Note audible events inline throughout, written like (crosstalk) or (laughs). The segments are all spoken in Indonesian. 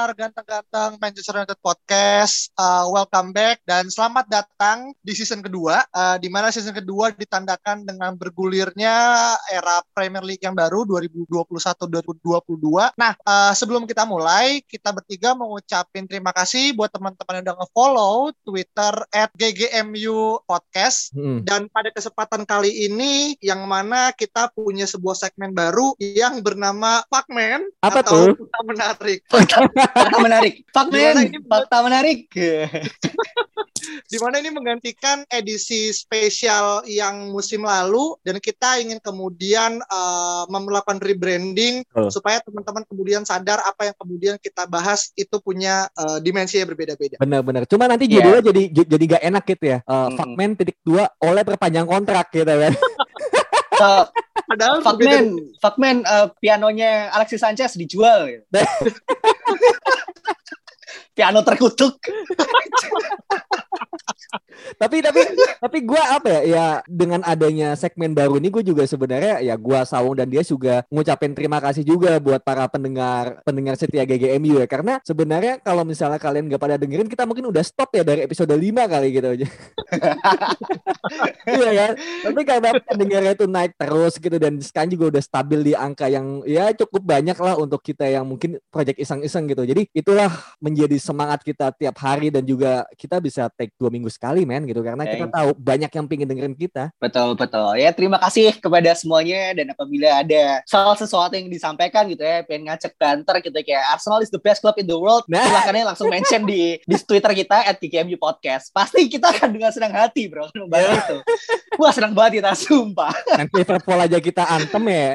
pendengar ganteng-ganteng Manchester United Podcast, uh, welcome back dan selamat datang di season kedua, uh, di mana season kedua ditandakan dengan bergulirnya era Premier League yang baru 2021-2022. Nah, uh, sebelum kita mulai, kita bertiga mengucapin terima kasih buat teman-teman yang udah nge-follow Twitter at GGMU Podcast. Hmm. Dan pada kesempatan kali ini, yang mana kita punya sebuah segmen baru yang bernama Pakmen Apa atau tuh? Menarik. (laughs) Fakta menarik. Fakta Gimana men. ini? Fakta menarik. (laughs) di mana ini menggantikan edisi spesial yang musim lalu dan kita ingin kemudian uh, melakukan rebranding Betul. supaya teman-teman kemudian sadar apa yang kemudian kita bahas itu punya uh, dimensi yang berbeda-beda. Benar-benar. Cuma nanti Iya. judulnya jadi j- jadi gak enak gitu ya. Uh, Mm-mm. Fuckman titik dua oleh perpanjang kontrak gitu kan. (laughs) Uh, Padahal Fakmen, Fakmen uh, pianonya Alexis Sanchez dijual. (laughs) Piano terkutuk. (laughs) tapi tapi tapi gua apa ya ya dengan adanya segmen baru ini gue juga sebenarnya ya gua Sawung dan dia juga ngucapin terima kasih juga buat para pendengar pendengar setia GGMU ya karena sebenarnya kalau misalnya kalian nggak pada dengerin kita mungkin udah stop ya dari episode 5 kali gitu aja. (laughs) Iya kan? Tapi karena pendengarnya itu naik terus gitu dan sekarang juga udah stabil di angka yang ya cukup banyak lah untuk kita yang mungkin project iseng-iseng gitu. Jadi itulah menjadi semangat kita tiap hari dan juga kita bisa take dua minggu sekali men gitu karena kita Oke. tahu banyak yang pingin dengerin kita. Betul, betul. Ya, terima kasih kepada semuanya dan apabila ada salah sesuatu yang disampaikan gitu ya, pengen ngacak banter gitu kayak Arsenal is the best club in the world, Nah. silahkan ya langsung mention di di Twitter kita at GKMU Podcast. Pasti kita akan dengan senang hati, bro, membahas itu. Wah, senang banget kita, sumpah. Nanti Liverpool aja kita antem ya.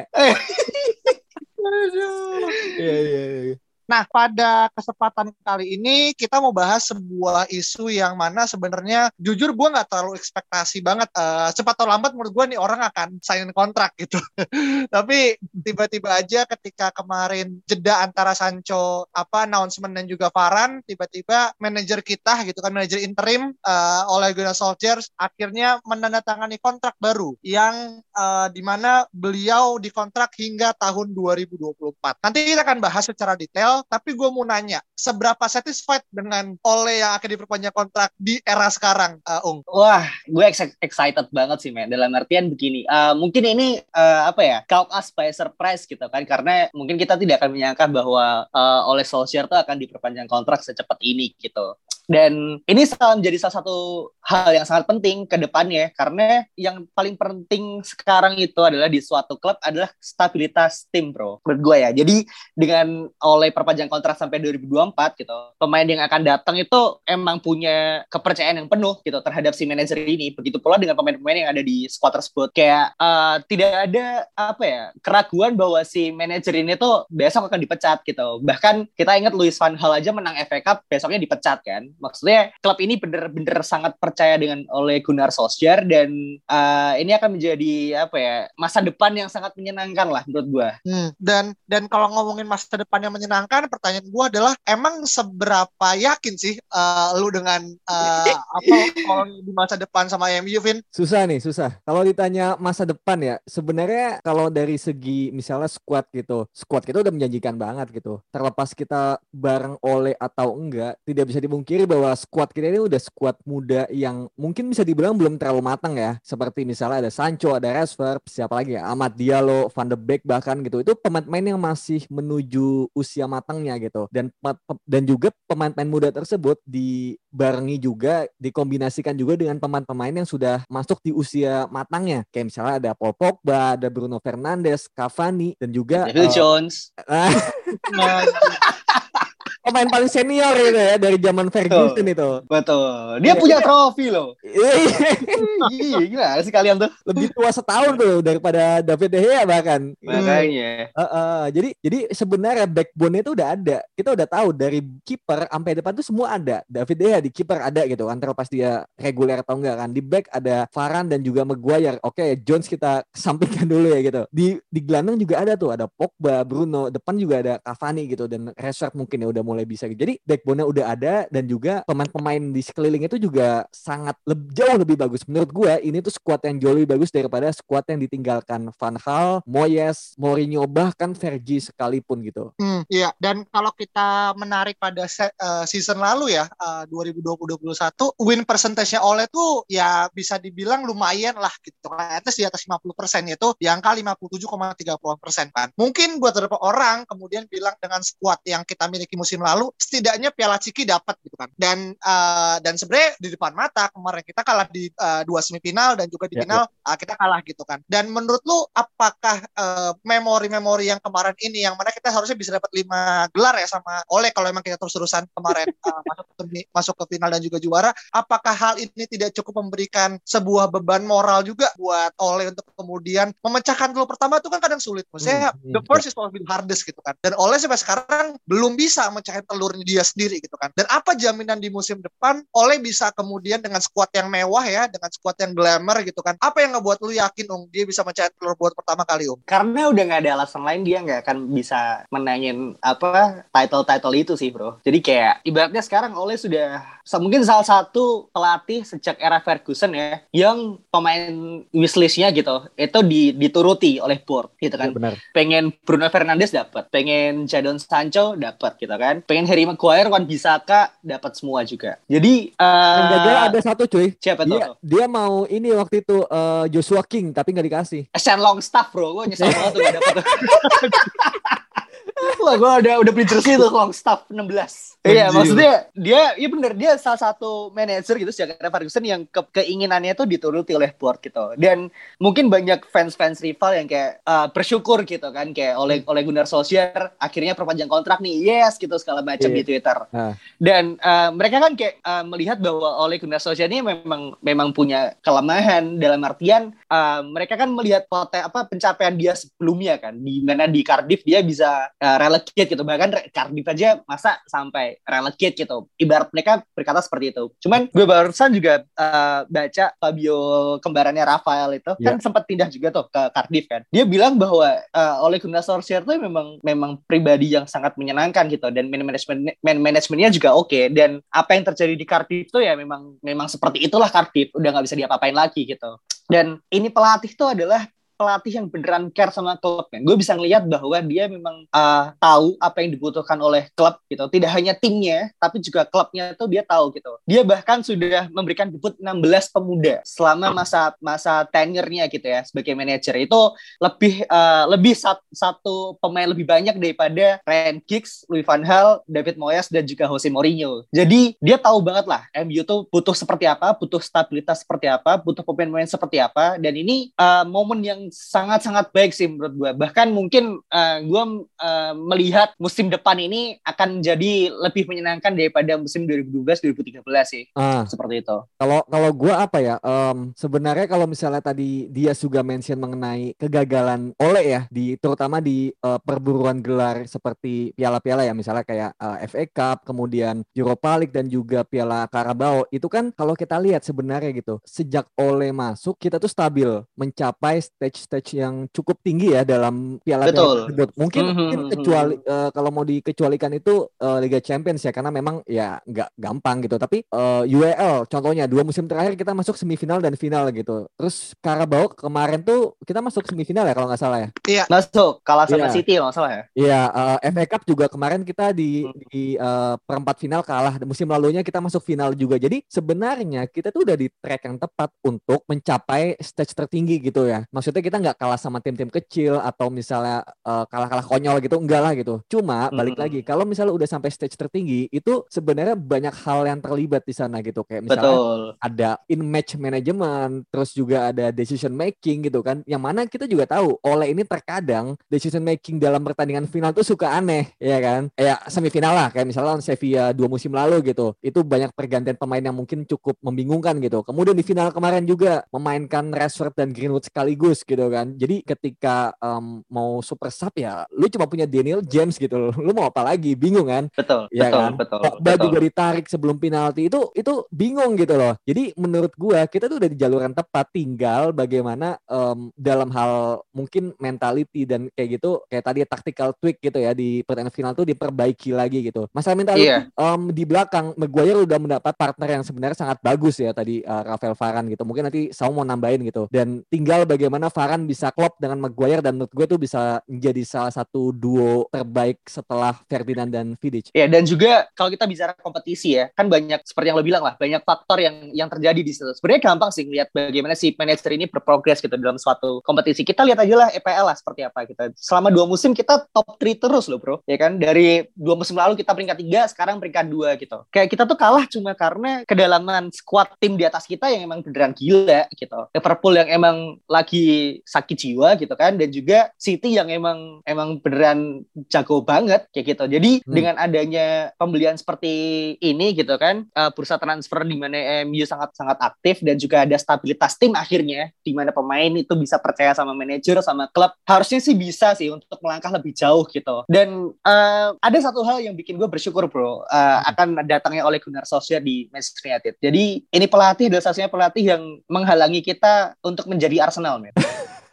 Iya iya iya. Nah, pada kesempatan kali ini kita mau bahas sebuah isu yang mana sebenarnya jujur gue nggak terlalu ekspektasi banget. Eh, cepat atau lambat menurut gue nih orang akan sign kontrak gitu. (laughs) Tapi tiba-tiba aja ketika kemarin jeda antara Sancho apa announcement dan juga Varane, tiba-tiba manajer kita gitu kan manajer interim eh, oleh Gunnar Solskjaer akhirnya menandatangani kontrak baru yang eh, di mana beliau dikontrak hingga tahun 2024. Nanti kita akan bahas secara detail, tapi gue mau nanya, seberapa satisfied dengan Ole yang akan diperpanjang kontrak di era sekarang, eh, Ung? Wah, gue ex- excited banget sih, men. Dalam artian begini, eh, mungkin ini eh, apa ya, caught us by surprise gitu kan, karena mungkin kita tidak akan menyangka bahwa eh, oleh Solskjaer tuh akan diperpanjang kontrak secepat ini gitu. Dan ini menjadi salah satu hal yang sangat penting ke depannya, karena yang paling penting sekarang itu adalah di suatu klub adalah stabilitas tim, bro. Menurut gue ya. Jadi dengan oleh perpanjang kontrak sampai 2024 gitu, pemain yang akan datang itu emang punya kepercayaan yang penuh gitu terhadap si manajer ini. Begitu pula dengan pemain-pemain yang ada di squad tersebut. Kayak eh, tidak ada apa ya keraguan bahwa si manajer ini tuh besok akan dipecat gitu. Bahkan kita ingat Luis van Gaal aja menang FA Cup besoknya dipecat kan. Maksudnya klub ini bener-bener sangat percaya dengan oleh Gunnar Solskjaer dan eh, ini akan menjadi apa ya masa depan yang sangat menyenangkan lah menurut gua. Hmm, dan dan kalau ngomongin masa depan yang menyenangkan, pertanyaan gue adalah emang seberapa yakin sih eh, lu dengan eh, apa kalau di masa depan sama MU, Vin? Susah nih, susah. Kalau ditanya masa depan ya, sebenarnya kalau dari segi misalnya squad gitu, squad kita udah menjanjikan banget gitu. Terlepas kita bareng oleh atau enggak, tidak bisa dipungkiri bahwa squad kita ini udah squad muda yang mungkin bisa dibilang belum terlalu matang ya. Seperti misalnya ada Sancho, ada Rashford, siapa lagi ya? Ahmad Diallo, Van de Beek bahkan gitu. Itu pemain-pemain yang masih menuju usia matangnya gitu. Dan dan juga pemain-pemain muda tersebut dibarengi juga dikombinasikan juga dengan pemain-pemain yang sudah masuk di usia matangnya. Kayak misalnya ada Paul Pogba, ada Bruno Fernandes, Cavani dan juga Phil uh, Jones. (laughs) pemain paling senior itu ya dari zaman Ferguson Betul. itu. Betul. Dia ya, punya trofi loh. iya, (laughs) gila sih kalian tuh. Lebih tua setahun tuh daripada David De Gea bahkan. Makanya. Uh, uh, jadi jadi sebenarnya backbone itu udah ada. Kita udah tahu dari kiper sampai depan tuh semua ada. David De Gea di kiper ada gitu. Antara pas dia reguler atau enggak kan. Di back ada Varane dan juga Maguire. Oke, okay, Jones kita sampingkan dulu ya gitu. Di di gelandang juga ada tuh. Ada Pogba, Bruno. Depan juga ada Cavani gitu dan Rashford mungkin ya udah mulai mulai bisa. Jadi backbone-nya udah ada dan juga pemain-pemain di sekeliling itu juga sangat lebih, jauh lebih bagus. Menurut gue ini tuh squad yang jauh lebih bagus daripada squad yang ditinggalkan Van Hal, Moyes, Mourinho bahkan Fergie sekalipun gitu. Hmm, iya. Dan kalau kita menarik pada se uh, season lalu ya uh, 2020-2021 win percentage-nya oleh tuh ya bisa dibilang lumayan lah gitu kan. Atas di atas 50% yaitu di angka 57,30 persen kan. Mungkin buat beberapa orang kemudian bilang dengan squad yang kita miliki musim lalu setidaknya Piala Ciki dapat gitu kan. Dan uh, dan sebenarnya di depan mata kemarin kita kalah di uh, dua semifinal dan juga di ya, final ya. Uh, kita kalah gitu kan. Dan menurut lu apakah memori-memori uh, yang kemarin ini yang mana kita harusnya bisa dapat lima gelar ya sama oleh kalau memang kita terus-terusan kemarin uh, (laughs) masuk ke masuk ke final dan juga juara, apakah hal ini tidak cukup memberikan sebuah beban moral juga buat oleh untuk kemudian memecahkan dulu pertama itu kan kadang sulit. Maksudnya hmm, the first is always hardest gitu kan. Dan oleh sampai sekarang belum bisa memecahkan mencapai telurnya dia sendiri gitu kan. Dan apa jaminan di musim depan Oleh bisa kemudian dengan skuad yang mewah ya, dengan skuad yang glamour gitu kan. Apa yang ngebuat lu yakin Om dia bisa mencapai telur buat pertama kali Om? Karena udah nggak ada alasan lain dia nggak akan bisa menangin apa title-title itu sih bro. Jadi kayak ibaratnya sekarang Oleh sudah mungkin salah satu pelatih sejak era Ferguson ya yang pemain wishlistnya gitu itu dituruti oleh board gitu kan. Ya, benar. Pengen Bruno Fernandes dapat, pengen Jadon Sancho dapat gitu kan pengen Harry Maguire, Wan Bisaka dapat semua juga. Jadi uh, ada satu cuy. Siapa dia, tuh? Dia mau ini waktu itu uh, Joshua King tapi nggak dikasih. Shen Longstaff bro, gue nyesel banget tuh gak dapet. (laughs) Wah, gue udah udah jersey tuh Longstaff 16. Iya, maksudnya dia iya bener dia salah satu manajer gitu sejak era Ferguson yang ke keinginannya tuh dituruti oleh board gitu. Dan mungkin banyak fans-fans rival yang kayak uh, bersyukur gitu kan kayak oleh oleh Gunnar Solskjaer akhirnya perpanjang kontrak nih. Yes gitu segala macam yeah. di Twitter. Uh. Dan uh, mereka kan kayak uh, melihat bahwa oleh Gunnar Solskjaer ini memang memang punya kelemahan dalam artian uh, mereka kan melihat poten apa pencapaian dia sebelumnya kan di mana di Cardiff dia bisa uh, relegate gitu bahkan Cardiff aja masa sampai relegate gitu. Ibarat mereka berkata seperti itu. Cuman gue barusan juga uh, baca Fabio kembarannya Rafael itu yeah. kan sempat pindah juga tuh ke Cardiff kan. Dia bilang bahwa uh, oleh Gunnar Solskjaer tuh memang memang pribadi yang sangat menyenangkan gitu dan man management man manajemennya juga oke okay. dan apa yang terjadi di Cardiff tuh ya memang memang seperti itulah Cardiff udah nggak bisa diapa-apain lagi gitu. Dan ini pelatih tuh adalah pelatih yang beneran care sama klubnya. Gue bisa ngelihat bahwa dia memang uh, tahu apa yang dibutuhkan oleh klub gitu. Tidak hanya timnya, tapi juga klubnya itu dia tahu gitu. Dia bahkan sudah memberikan debut 16 pemuda selama masa masa tenurnya gitu ya sebagai manajer. Itu lebih uh, lebih sat, satu pemain lebih banyak daripada Ryan Giggs, Louis van Gaal, David Moyes dan juga Jose Mourinho. Jadi dia tahu banget lah MU tuh butuh seperti apa, butuh stabilitas seperti apa, butuh pemain-pemain seperti apa. Dan ini uh, momen yang sangat-sangat baik sih menurut gue. Bahkan mungkin uh, eh, gue uh, melihat musim depan ini akan jadi lebih menyenangkan daripada musim 2012-2013 sih. Ah. Seperti itu. Kalau kalau gue apa ya? Um, sebenarnya kalau misalnya tadi dia juga mention mengenai kegagalan oleh ya di terutama di uh, perburuan gelar seperti piala-piala ya misalnya kayak uh, FA Cup, kemudian Europa League dan juga Piala Carabao itu kan kalau kita lihat sebenarnya gitu sejak oleh masuk kita tuh stabil mencapai stage stage-stage yang cukup tinggi ya dalam Piala Betul. tersebut. Mungkin, Mhm, mungkin mhm, kecuali uh, kalau mau dikecualikan itu uh, Liga Champions ya karena memang ya nggak gampang gitu. Tapi uh, UEL contohnya dua musim terakhir kita masuk semifinal dan final gitu. Terus Carabao kemarin tuh kita masuk semifinal ya kalau nggak salah ya. Masuk kalah sama Iya. City kalau nggak salah ya. Iya, uh, FA Cup juga kemarin kita di Hmm. di uh, perempat final kalah. Musim lalunya kita masuk final juga. Jadi sebenarnya kita tuh udah di track yang tepat untuk mencapai stage tertinggi gitu ya. Maksudnya kita nggak kalah sama tim-tim kecil atau misalnya uh, kalah-kalah konyol gitu, enggak lah gitu. Cuma balik Hmm. lagi, kalau misalnya udah sampai stage tertinggi, itu sebenarnya banyak hal yang terlibat di sana gitu. Kayak misalnya Betul. ada in match management, terus juga ada decision making gitu kan. Yang mana kita juga tahu oleh ini terkadang decision making dalam pertandingan final tuh suka aneh, ya kan? Ya semifinal lah, kayak misalnya lawan Sevilla dua musim lalu gitu. Itu banyak pergantian pemain yang mungkin cukup membingungkan gitu. Kemudian di final kemarin juga memainkan Rashford dan Greenwood sekaligus gitu kan. Jadi ketika em, mau super sub ya, lu cuma punya Daniel James gitu loh. Lu mau apa lagi? Bingung kan? Betul. Iya betul. kan? Betul. Pogba betul. juga ditarik sebelum penalti itu itu bingung gitu loh. Jadi menurut gua kita tuh udah di jalur yang tepat, tinggal bagaimana em, dalam hal mungkin mentality dan kayak gitu kayak tadi tactical tweak gitu ya di pertandingan final tuh diperbaiki lagi gitu. Masalah mentality Iya. em, di belakang Maguire udah mendapat partner yang sebenarnya sangat bagus ya tadi eh, Rafael Varane gitu. Mungkin nanti Saul mau nambahin gitu. Dan tinggal bagaimana Varane bisa klop dengan Maguire dan menurut gue tuh bisa menjadi salah satu duo terbaik setelah Ferdinand dan Vidic. Ya dan juga kalau kita bicara kompetisi ya, kan banyak seperti yang lo bilang lah, banyak faktor yang yang terjadi di situ. Sebenarnya gampang sih lihat bagaimana si manajer ini berprogres gitu dalam suatu kompetisi. Kita lihat aja lah EPL lah seperti apa kita. Selama dua musim kita top 3 terus loh bro, ya kan? Dari dua musim lalu kita peringkat tiga, sekarang peringkat dua gitu. Kayak kita tuh kalah cuma karena kedalaman squad tim di atas kita yang emang beneran gila gitu. Liverpool yang emang lagi sakit jiwa gitu kan, dan juga City yang emang emang beneran jago banget kayak gitu. Jadi Hmm. dengan adanya pembelian seperti ini gitu kan, uh, bursa transfer di mana MU sangat sangat aktif dan juga ada stabilitas tim akhirnya di mana pemain itu bisa percaya sama manajer sama klub. Harusnya sih bisa sih untuk melangkah lebih jauh gitu. Dan uh, ada satu hal yang bikin gue bersyukur bro uh, akan datangnya oleh Gunnar Solskjaer di Manchester United. Jadi ini pelatih adalah satunya pelatih yang menghalangi kita untuk menjadi Arsenal men. (laughs)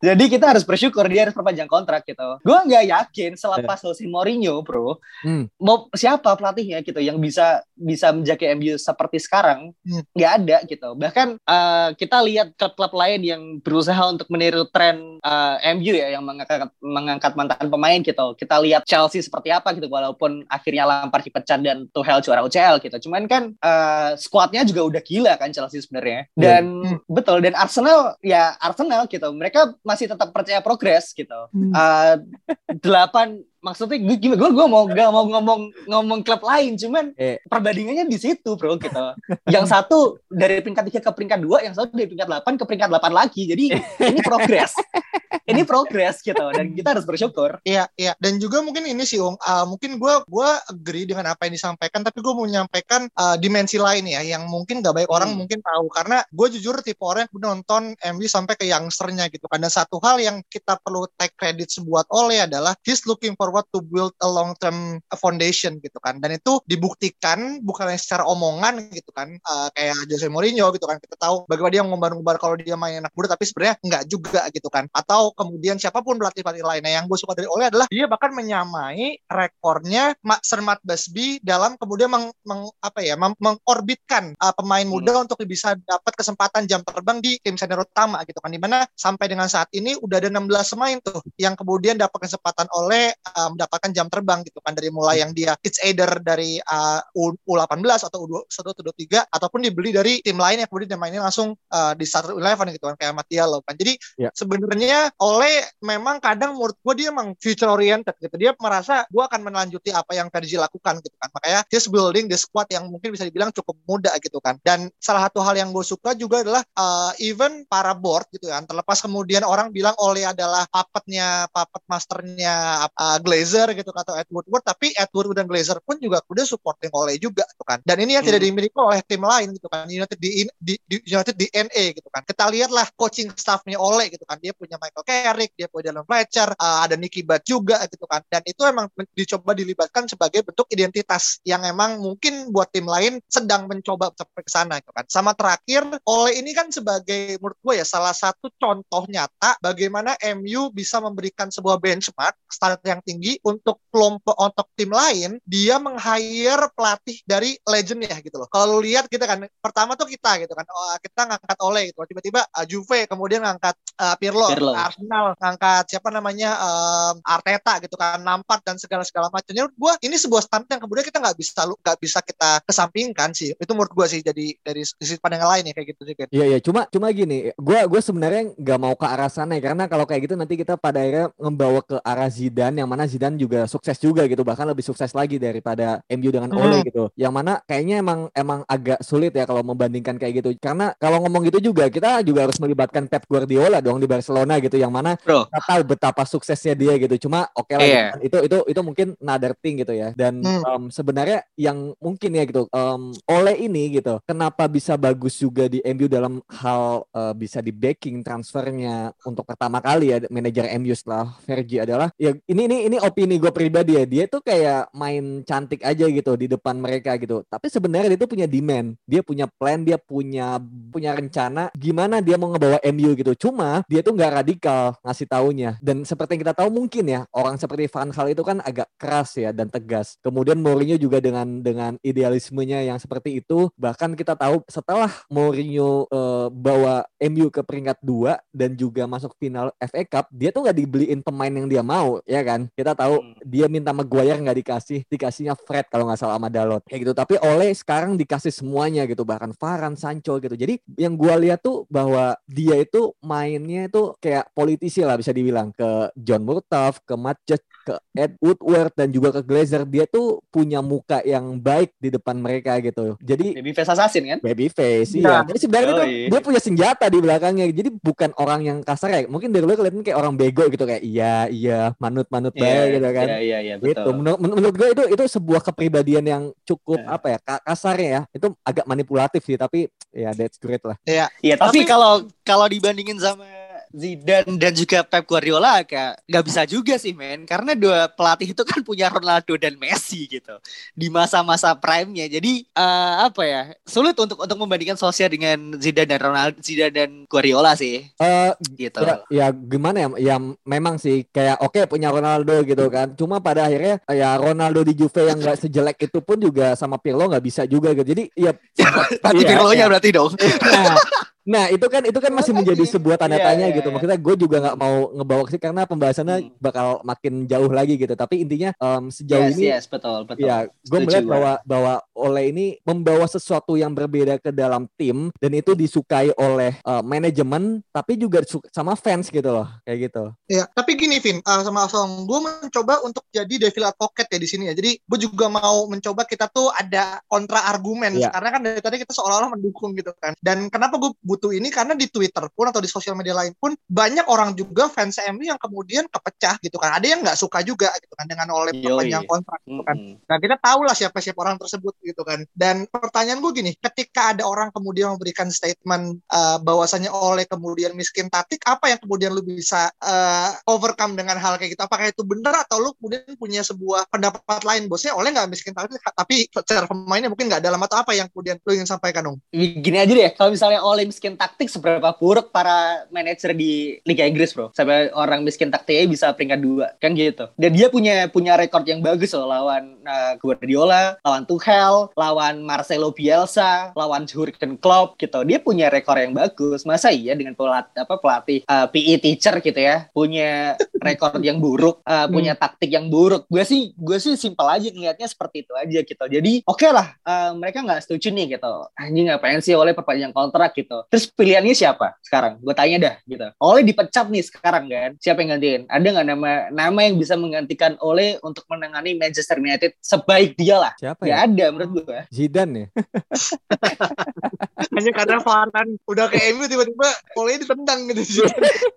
Jadi kita harus bersyukur dia harus perpanjang kontrak gitu. Gue nggak yakin selepas Jose Mourinho, bro, Hmm. mau siapa pelatihnya gitu yang bisa bisa menjaga MU seperti sekarang Hmm. nggak ada gitu. Bahkan eh, kita lihat klub-klub lain yang berusaha untuk meniru tren eh, MU ya yang mengangkat mengangkat mantan pemain gitu. Kita lihat Chelsea seperti apa gitu walaupun akhirnya Lampard dipecat dan Tuchel juara UCL gitu. Cuman kan eh, skuadnya juga udah gila kan Chelsea sebenarnya. Dan Hmm. betul dan Arsenal ya Arsenal gitu. Mereka masih tetap percaya progres gitu. Hmm. Eh, delapan maksudnya gue gimana gue gue mau gak mau ngomong ngomong klub lain cuman Eh. perbandingannya di situ bro gitu yang satu dari peringkat tiga ke peringkat dua yang satu dari peringkat delapan ke peringkat delapan lagi jadi ini progres ini progres gitu dan kita harus bersyukur Iya, iya. Dan juga mungkin ini sih, Ung. Uh, mungkin gue gua agree dengan apa yang disampaikan, tapi gue mau menyampaikan uh, dimensi lain ya, yang mungkin gak baik orang Hmm. mungkin tahu. Karena gue jujur tipe orang yang nonton MU sampai ke youngsternya gitu. Dan satu hal yang kita perlu take credit sebuah oleh adalah he's looking forward to build a long term foundation gitu kan. Dan itu dibuktikan bukan secara omongan gitu kan, uh, kayak Jose Mourinho gitu kan. Kita tahu bagaimana dia ngumbar-ngumbar kalau dia main anak muda, tapi sebenarnya nggak juga gitu kan. Atau kemudian siapa pun pelatih-pelatih lainnya yang gue suka dari Ole adalah dia bahkan menyamai rekornya Sir Matt Busby dalam kemudian meng, meng- apa ya mem- mengorbitkan uh, pemain muda untuk bisa dapat kesempatan jam terbang di tim senior utama gitu kan di mana sampai dengan saat ini udah ada 16 pemain tuh yang kemudian dapat kesempatan oleh uh, mendapatkan jam terbang gitu kan dari mulai yang dia it's either dari uh, U, U18 atau U21 atau U23 ataupun dibeli dari tim lain yang kemudian dia mainin langsung uh, di starter 11 gitu kan kayak Ahmad Diallo kan. Jadi Ya. sebenarnya oleh memang kadang menurut gue dia emang future oriented gitu. Dia merasa gue akan melanjuti apa yang Fergie lakukan gitu kan. Makanya he's building the squad yang mungkin bisa dibilang cukup muda gitu kan. Dan salah satu hal yang gue suka juga adalah uh, even para board gitu kan. Terlepas kemudian orang bilang Ole adalah puppetnya puppet masternya uh, Glazer gitu atau Ed Woodward tapi Ed Woodward dan Glazer pun juga udah supporting oleh juga gitu kan. Dan ini yang tidak Hmm. dimiliki oleh tim lain gitu kan United di, di, di United di NA gitu kan. Kita lihatlah coaching staffnya oleh gitu kan. Dia punya Michael Carrick dia punya Dylan Fletcher uh, ada Nicky Butt juga gitu kan. Dan itu emang dicoba dilibatkan sebagai bentuk identitas yang emang mungkin buat tim lain sedang mencoba sampai ke sana gitu kan. Sama terakhir oleh ini kan sebagai menurut gue ya salah satu contoh nyata bagaimana MU bisa memberikan sebuah benchmark standar yang tinggi untuk kelompok untuk tim lain dia meng-hire pelatih dari legend ya gitu loh. Kalau lu lihat kita kan pertama tuh kita gitu kan oh, kita ngangkat oleh gitu. Tiba-tiba uh, Juve kemudian ngangkat uh, Pirlo, Pirlo. Arsenal ngangkat siapa namanya um, Arteta gitu kan Lampard dan segala segala macamnya menurut gua ini sebuah standar yang kemudian kita nggak bisa lu nggak bisa kita kesampingkan sih. Itu menurut gua sih jadi dari sisi pandang lain ya kayak gitu juga Iya iya. Cuma cuma gini, gua gue sebenarnya nggak mau ke arah sana ya. Karena kalau kayak gitu nanti kita pada akhirnya membawa ke arah Zidane yang mana Zidane juga sukses juga gitu bahkan lebih sukses lagi daripada MU dengan Hmm. Ole gitu. Yang mana kayaknya emang emang agak sulit ya kalau membandingkan kayak gitu karena kalau ngomong gitu juga kita juga harus melibatkan Pep Guardiola dong di Barcelona gitu yang mana Bro. kita tahu betapa suksesnya dia gitu. Cuma oke lah Iya. gitu itu itu itu mungkin another thing gitu ya. Dan Hmm. em, sebenarnya yang mungkin ya gitu em, oleh ini gitu. Kenapa bisa bagus juga di MU dalam hal eh, bisa di backing transfernya untuk pertama kali ya manajer MU setelah Fergie adalah ya ini ini ini opini gue pribadi ya. Dia tuh kayak main cantik aja gitu di depan mereka gitu. Tapi sebenarnya dia tuh punya demand. Dia punya plan, dia punya punya rencana gimana dia mau ngebawa MU gitu. Cuma dia tuh nggak radikal ngasih taunya. Dan seperti yang kita tahu mungkin ya orang seperti Van Gaal itu kan agak keras ya dan tegas. Kemudian Mourinho juga dengan dengan idealismenya yang seperti itu. Bahkan kita tahu setelah Mourinho eh, bawa MU ke peringkat 2 dan juga masuk final FA Cup, dia tuh nggak dibeliin pemain yang dia mau, ya kan? Kita tahu Hmm. dia minta Maguire nggak dikasih, dikasihnya Fred kalau nggak salah sama Dalot kayak gitu. Tapi Ole sekarang dikasih semuanya gitu, bahkan Varane, Sancho gitu. Jadi yang gua lihat tuh bahwa dia itu mainnya itu kayak politisi lah bisa dibilang ke John Murtaugh, ke Matt Judge, ke Ed Woodward dan juga ke Glazer. Dia tuh punya muka yang baik di depan mereka gitu. Jadi Baby face assassin kan? baby face Iya. iya. Jadi sebenarnya tuh dia punya senjata di belakangnya. Jadi bukan orang yang kasar ya. Mungkin dari luar kelihatan kayak orang bego gitu kayak iya iya manut-manut baik gitu kan. Iya iya iya Gitu. betul. Menurut, men- menurut gue itu itu sebuah kepribadian yang cukup Eh. apa ya ka- kasarnya ya. Itu agak manipulatif sih tapi ya that's great lah. Iya, tapi Tapi- kalau kalau dibandingin sama Zidane dan juga Pep Guardiola kayak nggak bisa juga sih men karena dua pelatih itu kan punya Ronaldo dan Messi gitu di masa-masa prime-nya jadi eh, apa ya sulit untuk untuk membandingkan Solskjaer dengan Zidane dan Ronaldo Zidane dan Guardiola sih Eh gitu ya, ya gimana ya? Ya memang sih kayak oke punya Ronaldo gitu kan. Cuma pada akhirnya ya Ronaldo di Juve yang nggak sejelek itu pun juga sama Pirlo nggak bisa juga gitu. Jadi ya (laughs) berarti Iya, Pirlo-nya iya. berarti dong nah, (laughs) nah itu kan itu kan masih menjadi sebuah tanda Iya, tanya iya, gitu. iya. Maksudnya gue juga nggak mau ngebawa ke sini karena pembahasannya Hmm. bakal makin jauh lagi gitu. Tapi intinya em, sejauh yes ini yes betul betul Ya, gue melihat bahwa bahwa Ole ini membawa sesuatu yang berbeda ke dalam tim dan itu disukai oleh eh, manajemen tapi juga sama fans gitu loh, kayak gitu. Ya, tapi gini Vin, uh, sama Asong, gue mencoba untuk jadi devil advocate ya di sini ya. Jadi gue juga mau mencoba kita tuh ada kontra argumen Iya. karena kan dari tadi kita seolah-olah mendukung gitu kan. Dan kenapa gue butuh ini? Karena di Twitter pun atau di sosial media lain pun banyak orang juga fans MU yang kemudian kepecah gitu kan. Ada yang nggak suka juga gitu kan dengan oleh perpanjang kontrak gitu kan. Mm-mm. Nah kita tahu lah siapa-siapa orang tersebut gitu kan. Dan pertanyaan gue gini, ketika ada orang kemudian memberikan statement uh, bahwasanya oleh kemudian miskin taktik, apa yang kemudian lu bisa uh, overcome dengan hal kayak gitu? Apakah itu benar atau lu kemudian punya sebuah pendapat lain? Bosnya oleh nggak miskin taktik, tapi secara pemainnya mungkin nggak dalam atau apa yang kemudian lu ingin sampaikan dong? Gini aja deh, kalau misalnya Ole miskin taktik, seberapa buruk para manajer di Liga Inggris, bro? Sampai orang miskin taktiknya bisa peringkat dua, kan gitu. Dan dia punya punya rekor yang bagus loh lawan uh, Guardiola, lawan Tuchel, lawan Marcelo Bielsa, lawan Jurgen Klopp gitu. Dia punya rekor yang bagus. Masa iya dengan pelatih apa pelatih uh, PE teacher gitu ya, punya (laughs) rekor yang buruk, uh, punya taktik yang buruk. Gue sih gue sih simpel aja ngelihatnya seperti itu aja gitu. Jadi oke lah, uh, mereka nggak setuju nih gitu. Anjing ngapain sih oleh perpanjang kontrak gitu. Terus pilihannya siapa sekarang? Gue tanya dah gitu. Oleh dipecat nih sekarang kan. Siapa yang gantiin? Ada nggak nama nama yang bisa menggantikan Oleh untuk menangani Manchester United sebaik dia lah? Siapa Gak ya? ada menurut gue. Zidane ya. Hanya karena Farhan udah ke MU tiba-tiba oleh ditendang gitu.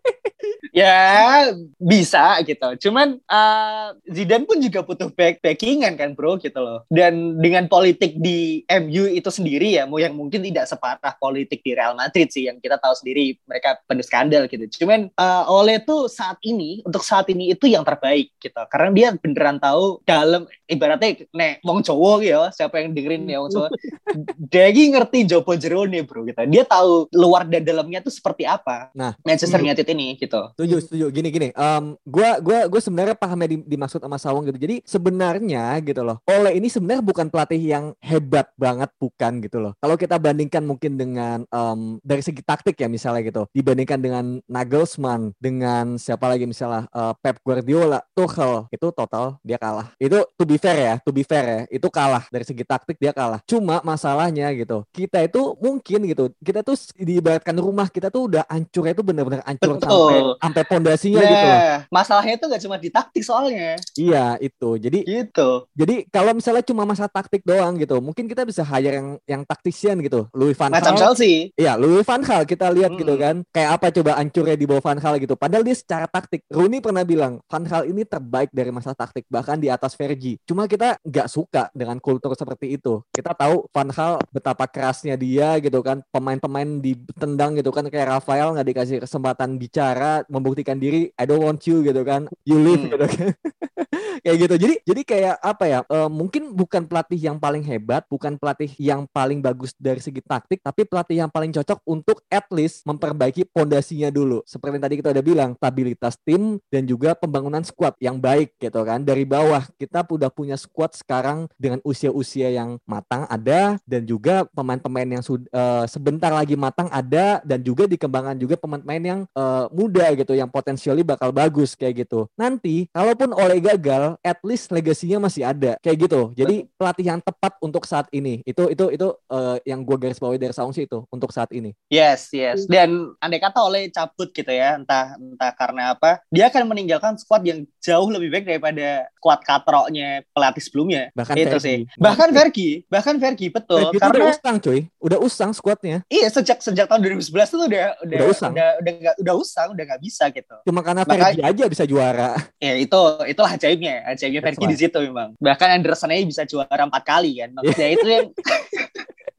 (laughs) ya bisa gitu. Cuman uh, Zidane pun juga butuh back backingan kan bro gitu loh. Dan dengan politik di MU itu sendiri ya, yang mungkin tidak separah politik di Real Madrid sih yang kita tahu sendiri mereka penuh skandal gitu. Cuman uh, Ole tuh saat ini untuk saat ini itu yang terbaik gitu. Karena dia beneran tahu dalam ibaratnya nek wong Jawa gitu ya, siapa yang dengerin ya wong Jawa. (laughs) dia ngerti Jopo Jerone bro gitu. Dia tahu luar dan dalamnya tuh seperti apa. Nah, Manchester United ini gitu. Setuju, setuju. Gini gini. Um, gua gua gua sebenarnya pahamnya di, dimaksud sama Sawung gitu. Jadi sebenarnya gitu loh. Ole ini sebenarnya bukan pelatih yang hebat banget bukan gitu loh. Kalau kita bandingkan mungkin dengan um, dari segi taktik ya misalnya gitu. Dibandingkan dengan Nagelsmann, dengan siapa lagi misalnya uh, Pep Guardiola, Tuchel, itu total dia kalah. Itu to be fair ya, to be fair ya. Itu kalah dari segi taktik dia kalah. Cuma masalahnya gitu. Kita itu mungkin gitu. Kita tuh diibaratkan rumah kita tuh udah hancur itu benar-benar hancur Betul. sampai sampai pondasinya Nah, gitu loh. masalahnya itu gak cuma di taktik soalnya. Iya, itu. Jadi Gitu. jadi kalau misalnya cuma masalah taktik doang gitu, mungkin kita bisa hire yang yang taktisian gitu. Louis van Macam Gaal. Chelsea. Iya, Louis van Gaal kita lihat gitu Mm-mm. kan. Kayak apa coba hancurnya di bawah van Gaal gitu. Padahal dia secara taktik. Rooney pernah bilang, Van Gaal ini terbaik dari masalah taktik bahkan di atas Fergie. Cuma kita nggak suka dengan kultur seperti itu. Kita tahu Van Gaal betapa kerasnya dia gitu kan. Pemain-pemain ditendang gitu kan kayak Rafael nggak dikasih kesempatan bicara, membuktikan diri. I don't want you gitu kan. You leave Hmm. gitu kan. (laughs) kayak gitu. Jadi jadi kayak apa ya? eh, mungkin bukan pelatih yang paling hebat, bukan pelatih yang paling bagus dari segi taktik, tapi pelatih yang paling cocok untuk at least memperbaiki pondasinya dulu. Seperti yang tadi kita udah bilang, stabilitas tim dan juga pembangunan squad yang baik gitu kan. Dari bawah kita udah punya squad sekarang dengan usia-usia yang matang ada dan juga pemain-pemain yang eh, sebentar lagi matang ada dan juga dikembangkan juga pemain-pemain yang eh, muda gitu yang potensialnya bakal bagus kayak gitu. Nanti kalaupun oleh gagal, at least legasinya masih ada kayak gitu. Jadi pelatih yang tepat untuk saat ini itu itu itu eh, yang gue garis bawahi dari Saung sih itu untuk saat ini. Yes, yes. Dan andai kata oleh cabut gitu ya, entah entah karena apa, dia akan meninggalkan squad yang jauh lebih baik daripada squad katroknya pelatih sebelumnya. Bahkan itu Fergie. sih. Bahkan Fergie, bahkan Fergie betul. Fergie itu udah karena usang cuy, udah usang squadnya. iya sejak sejak tahun 2011 itu udah udah Udah udah usang. udah udah, nggak- udah usang, udah nggak bisa gitu. Cuma karena Makanya- Fergie aja bisa juara. Ya itu itulah ajaibnya, ajaibnya Fergie di situ memang. Bahkan Anderson aja bisa juara empat kali kan. Maksudnya itu yang (laughs)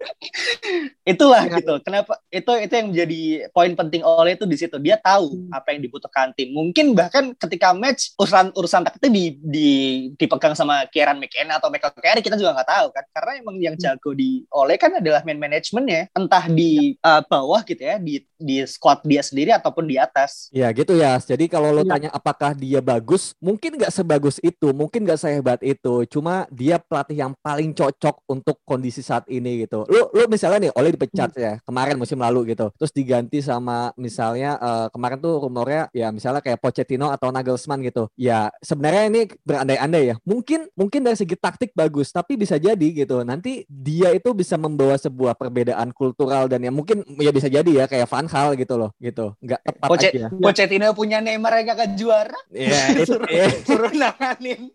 (laughs) itulah Ya. gitu. Kenapa itu itu yang menjadi poin penting oleh itu di situ. Dia tahu Hmm. apa yang dibutuhkan tim. Mungkin bahkan ketika match urusan urusan taktik di, di dipegang sama Kieran McKenna atau Michael Carey kita juga nggak tahu kan. Karena emang yang Hmm. jago di oleh kan adalah man managementnya. Entah di uh, bawah gitu ya, di di squad dia sendiri ataupun di atas. Ya gitu ya. Jadi kalau lo Iya. tanya apakah dia bagus, mungkin nggak sebagus itu, mungkin nggak sehebat itu. Cuma dia pelatih yang paling cocok untuk kondisi saat ini gitu. Lo lo misalnya nih, oleh dipecat ya kemarin musim lalu gitu. Terus diganti sama misalnya eh, kemarin tuh rumornya ya misalnya kayak Pochettino atau Nagelsmann gitu. Ya sebenarnya ini berandai-andai ya. Mungkin mungkin dari segi taktik bagus, tapi bisa jadi gitu. Nanti dia itu bisa membawa sebuah perbedaan kultural dan ya mungkin ya bisa jadi ya kayak Van Gaal gitu loh, gitu. Nggak tepat Poche- aja. Pochettino punya Neymar yang gak juara. Iya, (laughs) itu suruh, iya. suruh nanganin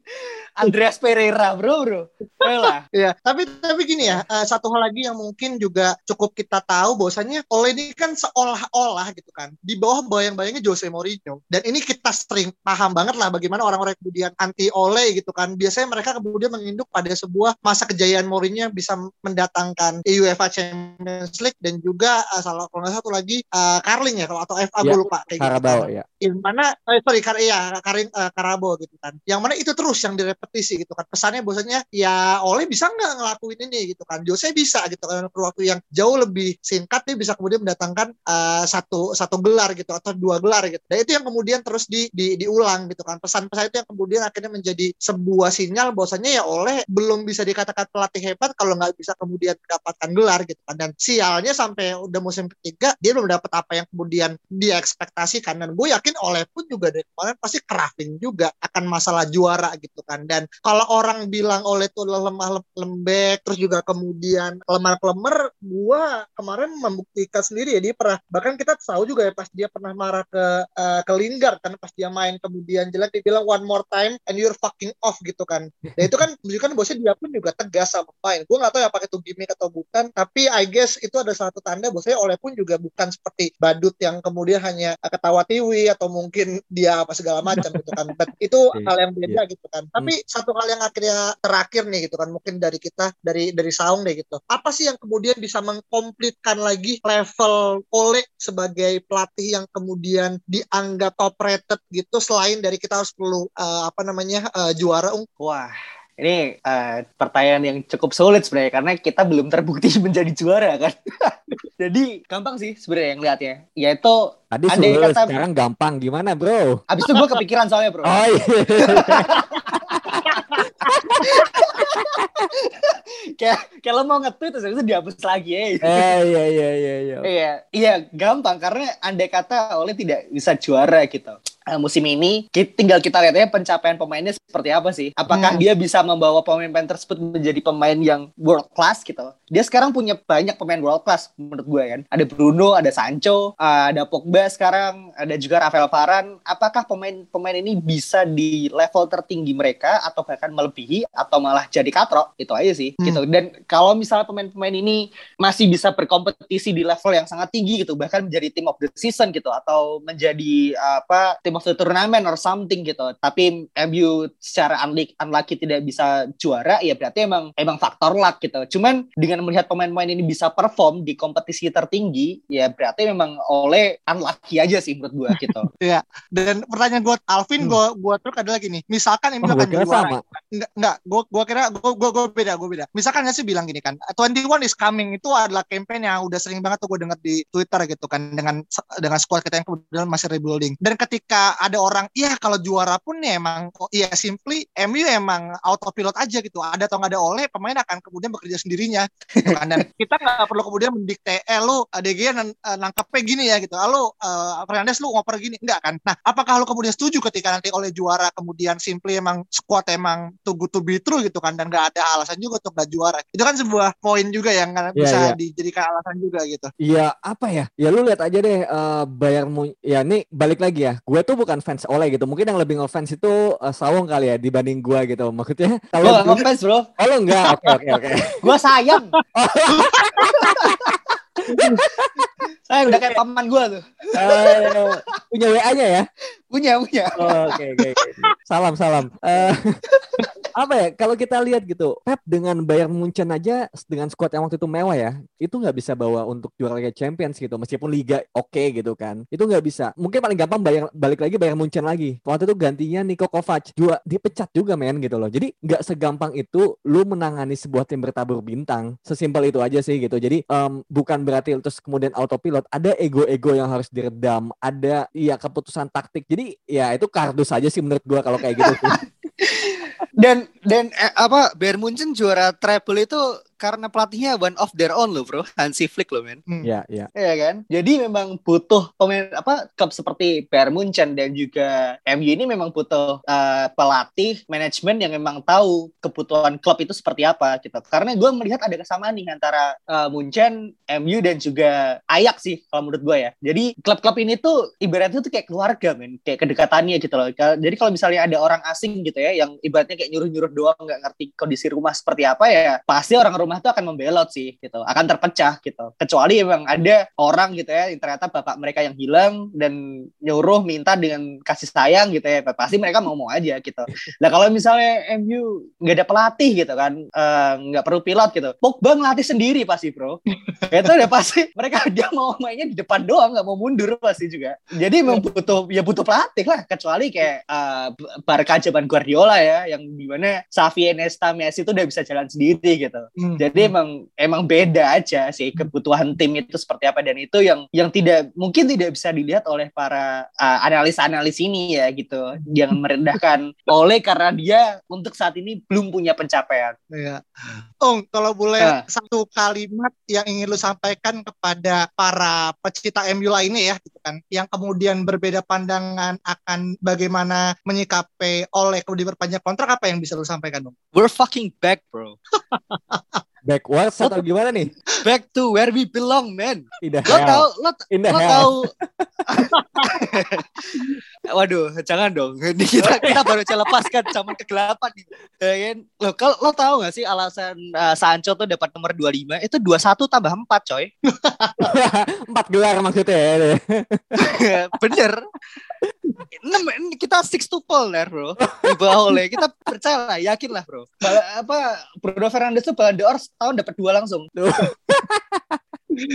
Andreas Pereira bro bro Ayolah. Iya, tapi tapi gini ya, eh, satu hal lagi yang mungkin juga cukup kita tahu bahwasanya Ole ini kan seolah-olah gitu kan di bawah bayang-bayangnya Jose Mourinho. Dan ini kita sering paham banget lah bagaimana orang-orang kemudian anti Ole gitu kan. Biasanya mereka kemudian menginduk pada sebuah masa kejayaan Mourinho yang bisa mendatangkan UEFA Champions League dan juga eh, salah kalau nggak satu lagi eh, Carling ya kalau atau FA Ya, gue lupa kayak gitu Carabao kan ya. yang mana eh, sorry kar iya Karin eh, Karabo gitu kan yang mana itu terus yang direpetisi gitu kan pesannya bahwasanya ya Oleh bisa nggak ngelakuin ini gitu kan Jose bisa gitu kan dalam waktu yang jauh lebih singkat dia bisa kemudian mendatangkan eh, satu satu gelar gitu atau dua gelar gitu. Dan itu yang kemudian terus di, di diulang gitu kan. Pesan-pesan itu yang kemudian akhirnya menjadi sebuah sinyal bahwasanya ya Oleh belum bisa dikatakan pelatih hebat kalau nggak bisa kemudian mendapatkan gelar gitu kan. Dan sialnya sampai udah musim ketiga dia belum dapat apa yang kemudian dia ekspektasikan dan gue yakin oleh pun juga dari kemarin pasti crafting juga akan masalah juara gitu kan. Dan kalau orang bilang oleh itu lemah lem- lembek terus juga kemudian lemah Mark Lemmer gua kemarin membuktikan sendiri ya dia pernah bahkan kita tahu juga ya pas dia pernah marah ke uh, ke Lingard kan pas dia main kemudian jelek dia bilang one more time and you're fucking off gitu kan. Dan itu kan menunjukkan bosnya dia pun juga tegas sama main. Gua nggak tahu ya pakai itu gimmick atau bukan, tapi I guess itu ada satu tanda bosnya oleh pun juga bukan seperti badut yang kemudian hanya ketawa tiwi atau mungkin dia apa segala macam gitu kan. But itu (laughs) iya, hal yang beda yeah. gitu kan. Tapi hmm. satu hal yang akhirnya terakhir nih gitu kan mungkin dari kita dari dari Saung deh gitu. Apa sih yang kemudian bisa mengkomplitkan lagi level Ole sebagai pelatih yang kemudian dianggap top rated gitu selain dari kita harus perlu uh, apa namanya uh, juara Wah, ini uh, pertanyaan yang cukup sulit sebenarnya karena kita belum terbukti (laughs) menjadi juara kan. (laughs) Jadi gampang sih sebenarnya yang lihatnya. Yaitu Tadi sulit, kata, sekarang gampang gimana bro? Abis itu gue kepikiran soalnya bro. Oh iya. (laughs) kayak kayak lo mau nge-tweet terus itu dihapus lagi ya. Eh iya iya iya iya. Iya, iya gampang karena andai kata oleh tidak bisa juara gitu. Uh, musim ini tinggal kita lihat ya pencapaian pemainnya seperti apa sih. Apakah hmm. dia bisa membawa pemain-pemain tersebut menjadi pemain yang world class gitu. Dia sekarang punya banyak pemain world class menurut gue kan. Ada Bruno, ada Sancho, uh, ada Pogba sekarang, ada juga Rafael Varane. Apakah pemain-pemain ini bisa di level tertinggi mereka atau bahkan melebihi atau malah jadi katrok? Itu aja sih hmm. gitu. Dan kalau misalnya pemain-pemain ini masih bisa berkompetisi di level yang sangat tinggi gitu, bahkan menjadi team of the season gitu atau menjadi apa team of the tournament or something gitu. Tapi MU secara unlucky, unlucky tidak bisa juara, ya berarti emang emang faktor luck gitu. Cuman dengan melihat pemain-pemain ini bisa perform di kompetisi tertinggi, ya berarti memang oleh unlucky aja sih menurut gue gitu. (laughs) Iya. Dan pertanyaan gue Alvin hmm. gue gue terus ada lagi nih. Misalkan MU oh, akan juara. Sama. Enggak, enggak. Gue gue kira gue gue beda, gue beda. Misalkan ya sih bilang gini kan, 21 is coming itu adalah campaign yang udah sering banget tuh gue dengar di Twitter gitu kan dengan dengan squad kita yang kemudian masih rebuilding. Dan ketika ada orang, iya kalau juara pun ya emang, iya simply MU emang autopilot aja gitu. Ada atau nggak ada oleh, pemain akan kemudian bekerja sendirinya. Gitu kan. Dan kita nggak perlu kemudian mendikte, eh lu ADG eh, nangkepnya gini ya gitu. Lalu uh, Fernandes lu ngoper gini. Enggak kan. Nah apakah lu kemudian setuju ketika nanti oleh juara kemudian simply emang squad emang to good to be true gitu kan. Dan nggak ada alasan juga untuk nggak juara. Itu kan sebuah poin juga yang yeah, bisa yeah. dijadikan alasan juga gitu. Iya, apa ya? Ya lu lihat aja deh uh, Bayern ya ini balik lagi ya. Gue tuh bukan fans oleh gitu. Mungkin yang lebih ngefans itu uh, Sawong kali ya dibanding gue gitu. Maksudnya kalau gue ngefans, Bro. Oh, lu enggak. Oke, oke, oke. Gue sayang. (laughs) Saya udah kayak paman gue tuh. Uh, punya WA-nya ya? Punya, punya. Oke, oh, oke. Okay, okay, okay. Salam, salam. Uh, apa ya kalau kita lihat gitu Pep dengan Bayern Munchen aja dengan squad yang waktu itu mewah ya itu nggak bisa bawa untuk juara Liga Champions gitu meskipun Liga oke okay, gitu kan itu nggak bisa mungkin paling gampang bayar, balik lagi Bayern Munchen lagi waktu itu gantinya Niko Kovac juga dipecat juga men gitu loh jadi nggak segampang itu lu menangani sebuah tim bertabur bintang sesimpel itu aja sih gitu jadi um, bukan berarti terus kemudian autopilot ada ego-ego yang harus diredam. Ada ya keputusan taktik. Jadi ya itu kardus aja sih menurut gua kalau kayak gitu (laughs) dan dan eh, apa Bayern Munchen juara treble itu karena pelatihnya one of their own loh bro. (laughs) Hansi Flick loh men. Hmm. iya iya iya kan? Jadi memang butuh pemain apa klub seperti Bayern Munchen dan juga MU ini memang butuh uh, pelatih manajemen yang memang tahu kebutuhan klub itu seperti apa gitu. Karena gue melihat ada kesamaan nih antara uh, Munchen MU dan juga Ajax sih kalau menurut gue ya. Jadi klub-klub ini tuh ibaratnya tuh kayak keluarga men. Kayak kedekatannya gitu loh. Jadi kalau misalnya ada orang asing gitu ya yang ibaratnya kayak nyuruh-nyuruh doang nggak ngerti kondisi rumah seperti apa ya pasti orang rumah rumah itu akan membelot sih gitu. Akan terpecah gitu. Kecuali memang ada orang gitu ya yang ternyata bapak mereka yang hilang dan nyuruh minta dengan kasih sayang gitu ya pasti mereka mau mau aja gitu. Nah kalau misalnya MU nggak ada pelatih gitu kan eh, nggak uh, perlu pilot gitu. Pogba ngelatih sendiri pasti bro. (laughs) Itu udah pasti mereka (laughs) dia mau mainnya di depan doang nggak mau mundur pasti juga. Jadi memang butuh ya butuh pelatih lah. Kecuali kayak uh, Barca zaman Guardiola ya yang di mana Xavi Iniesta Messi itu udah bisa jalan sendiri gitu. Hmm. Jadi hmm. emang emang beda aja sih kebutuhan tim itu seperti apa dan itu yang yang tidak mungkin tidak bisa dilihat oleh para uh, analis-analis ini ya gitu. Yang (laughs) merendahkan oleh karena dia untuk saat ini belum punya pencapaian. Iya. Ong, kalau boleh uh. satu kalimat yang ingin lu sampaikan kepada para pecinta MU lainnya ya gitu kan yang kemudian berbeda pandangan akan bagaimana menyikapi oleh kemudian berpanjang kontrak apa yang bisa lu sampaikan dong? We're fucking back, bro. (laughs) Backwards atau gimana nih? Back to where we belong, man. Lo tau, lo, In the lo hell. tahu. (laughs) Waduh, jangan dong. (laughs) Ini kita kita baru aja lepaskan zaman kegelapan nih. Ya kan? Lo kalau lo tahu gak sih alasan uh, Sancho tuh dapat nomor 25 itu 21 tambah 4, coy. (laughs) Empat gelar maksudnya ya. Bener. Enam, ini kita six tuple there, bro. Di bawah oleh kita percaya lah, yakin lah, bro. Bal- apa Bruno Fernandes tuh Ballon d'Or setahun dapat dua langsung. Tuh.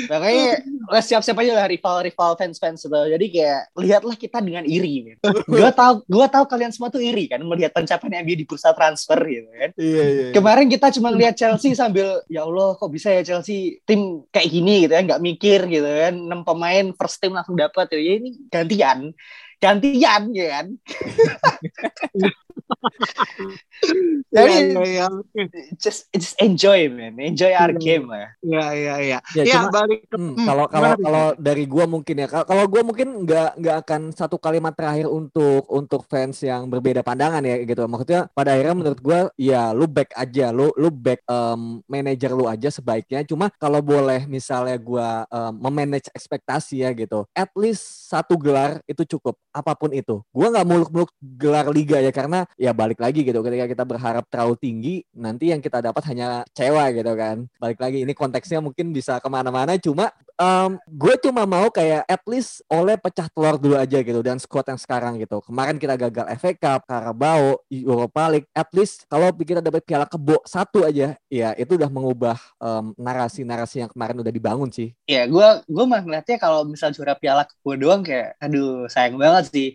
Makanya lah siap-siap aja lah rival-rival fans-fans itu. Jadi kayak lihatlah kita dengan iri. Gitu. Gua tahu, gua tahu kalian semua tuh iri kan melihat pencapaian MU di bursa transfer gitu kan. Iya iya. Kemarin kita cuma lihat Chelsea sambil ya Allah kok bisa ya Chelsea tim kayak gini gitu kan nggak mikir gitu kan enam pemain first team langsung dapat ya ini gantian gantian ya kan. (laughs) (laughs) Jadi Iya, iya, oke. just just enjoy man, enjoy our Iya. game lah. Iya, iya, iya. Ya, Ya, cuma- balik ke Hmm, hmm, kalau kalau kalau dari gua mungkin ya kalau- kalau gua mungkin nggak nggak akan satu kalimat terakhir untuk untuk fans yang berbeda pandangan ya gitu. Maksudnya pada akhirnya menurut gua ya lu back aja. Lu lu back em, manajer lu aja sebaiknya. Cuma kalau boleh misalnya gua em, memanage ekspektasi ya gitu. At least satu gelar itu cukup. Apa pun itu. Gua nggak muluk-muluk gelar liga ya karena ya balik lagi gitu. Ketika kita berharap terlalu tinggi nanti yang kita dapat hanya cewek gitu kan. Balik lagi ini konteksnya mungkin bisa ke mana-mana cuma em, gue cuma mau kayak at least oleh pecah telur dulu aja gitu dan squad yang sekarang gitu kemarin kita gagal FA Cup Carabao Europa League at least kalau kita dapat piala kebo satu aja ya itu udah mengubah em, narasi-narasi yang kemarin udah dibangun sih Ya, gue gue malah ngeliatnya kalau misal juara piala kebo doang kayak, aduh sayang banget sih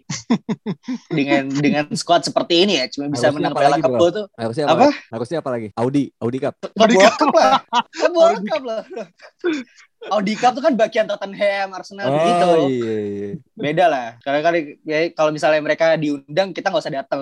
(laughs) dengan dengan squad seperti ini ya, cuma bisa Harusnya menang piala kebo tuh. harusnya apa, Apa? harusnya apa lagi Audi Audi Cup Audi Cup. Lah, World Cup lah. Audi Cup tuh kan bagian Tottenham, Arsenal oh iya iya Beda lah. Karena kali ya, kalau misalnya mereka diundang kita nggak usah datang,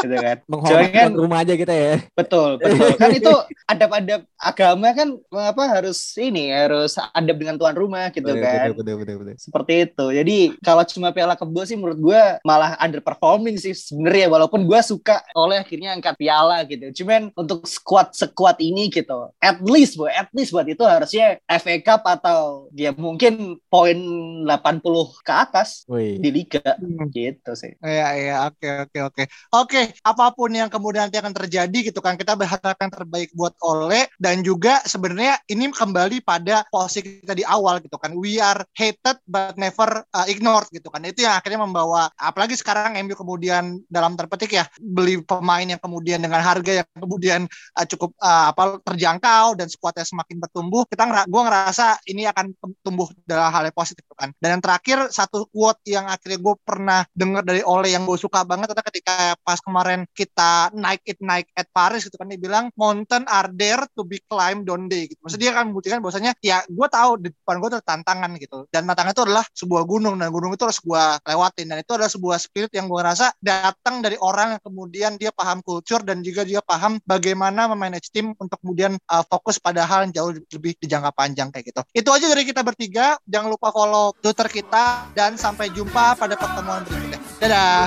gitu kan. (laughs) menghormati tuan rumah aja kita ya Betul, betul. Kan itu adab-adab agama kan apa harus ini harus adab dengan tuan rumah gitu Bener, kan. bener, bener, bener, bener. seperti itu. Jadi kalau cuma piala kebo sih menurut gue malah underperforming sih sebenarnya walaupun gue suka oleh akhirnya angkat piala gitu. Cuman untuk squad sekuat ini gitu, at least boy, at least buat itu harusnya FA Cup atau dia mungkin poin 80 ke atas Wih. di liga Hmm. gitu sih. Iya, iya, oke, oke, oke. Oke, apa pun yang kemudian nanti akan terjadi gitu kan, kita berharap yang terbaik buat Ole dan juga sebenarnya ini kembali pada posisi kita di awal gitu kan. We are hated but never uh, ignored gitu kan. Itu yang akhirnya membawa apalagi sekarang MU kemudian dalam terpetik ya beli pemain yang kemudian dengan harga yang kemudian uh, cukup uh, apa terjangkau dan skuadnya semakin bertumbuh. Kita ngera gua ini akan tumbuh dalam hal yang positif gitu kan. Dan yang terakhir satu quote yang akhirnya gue pernah dengar dari Ole yang gue suka banget adalah ketika pas kemarin kita naik it naik at Paris gitu kan dia bilang mountain are there to be climbed don't they gitu. Maksudnya dia kan membuktikan bahwasanya ya gue tahu di depan gue ada tantangan gitu. Dan tantangan itu adalah sebuah gunung dan gunung itu harus gue lewatin dan itu adalah sebuah spirit yang gue rasa datang dari orang yang kemudian dia paham culture dan juga dia paham bagaimana memanage tim untuk kemudian uh, fokus pada hal yang jauh lebih di jangka panjang kayak gitu. Itu aja dari kita bertiga. Jangan lupa follow Twitter kita dan sampai jumpa pada pertemuan berikutnya. Dadah.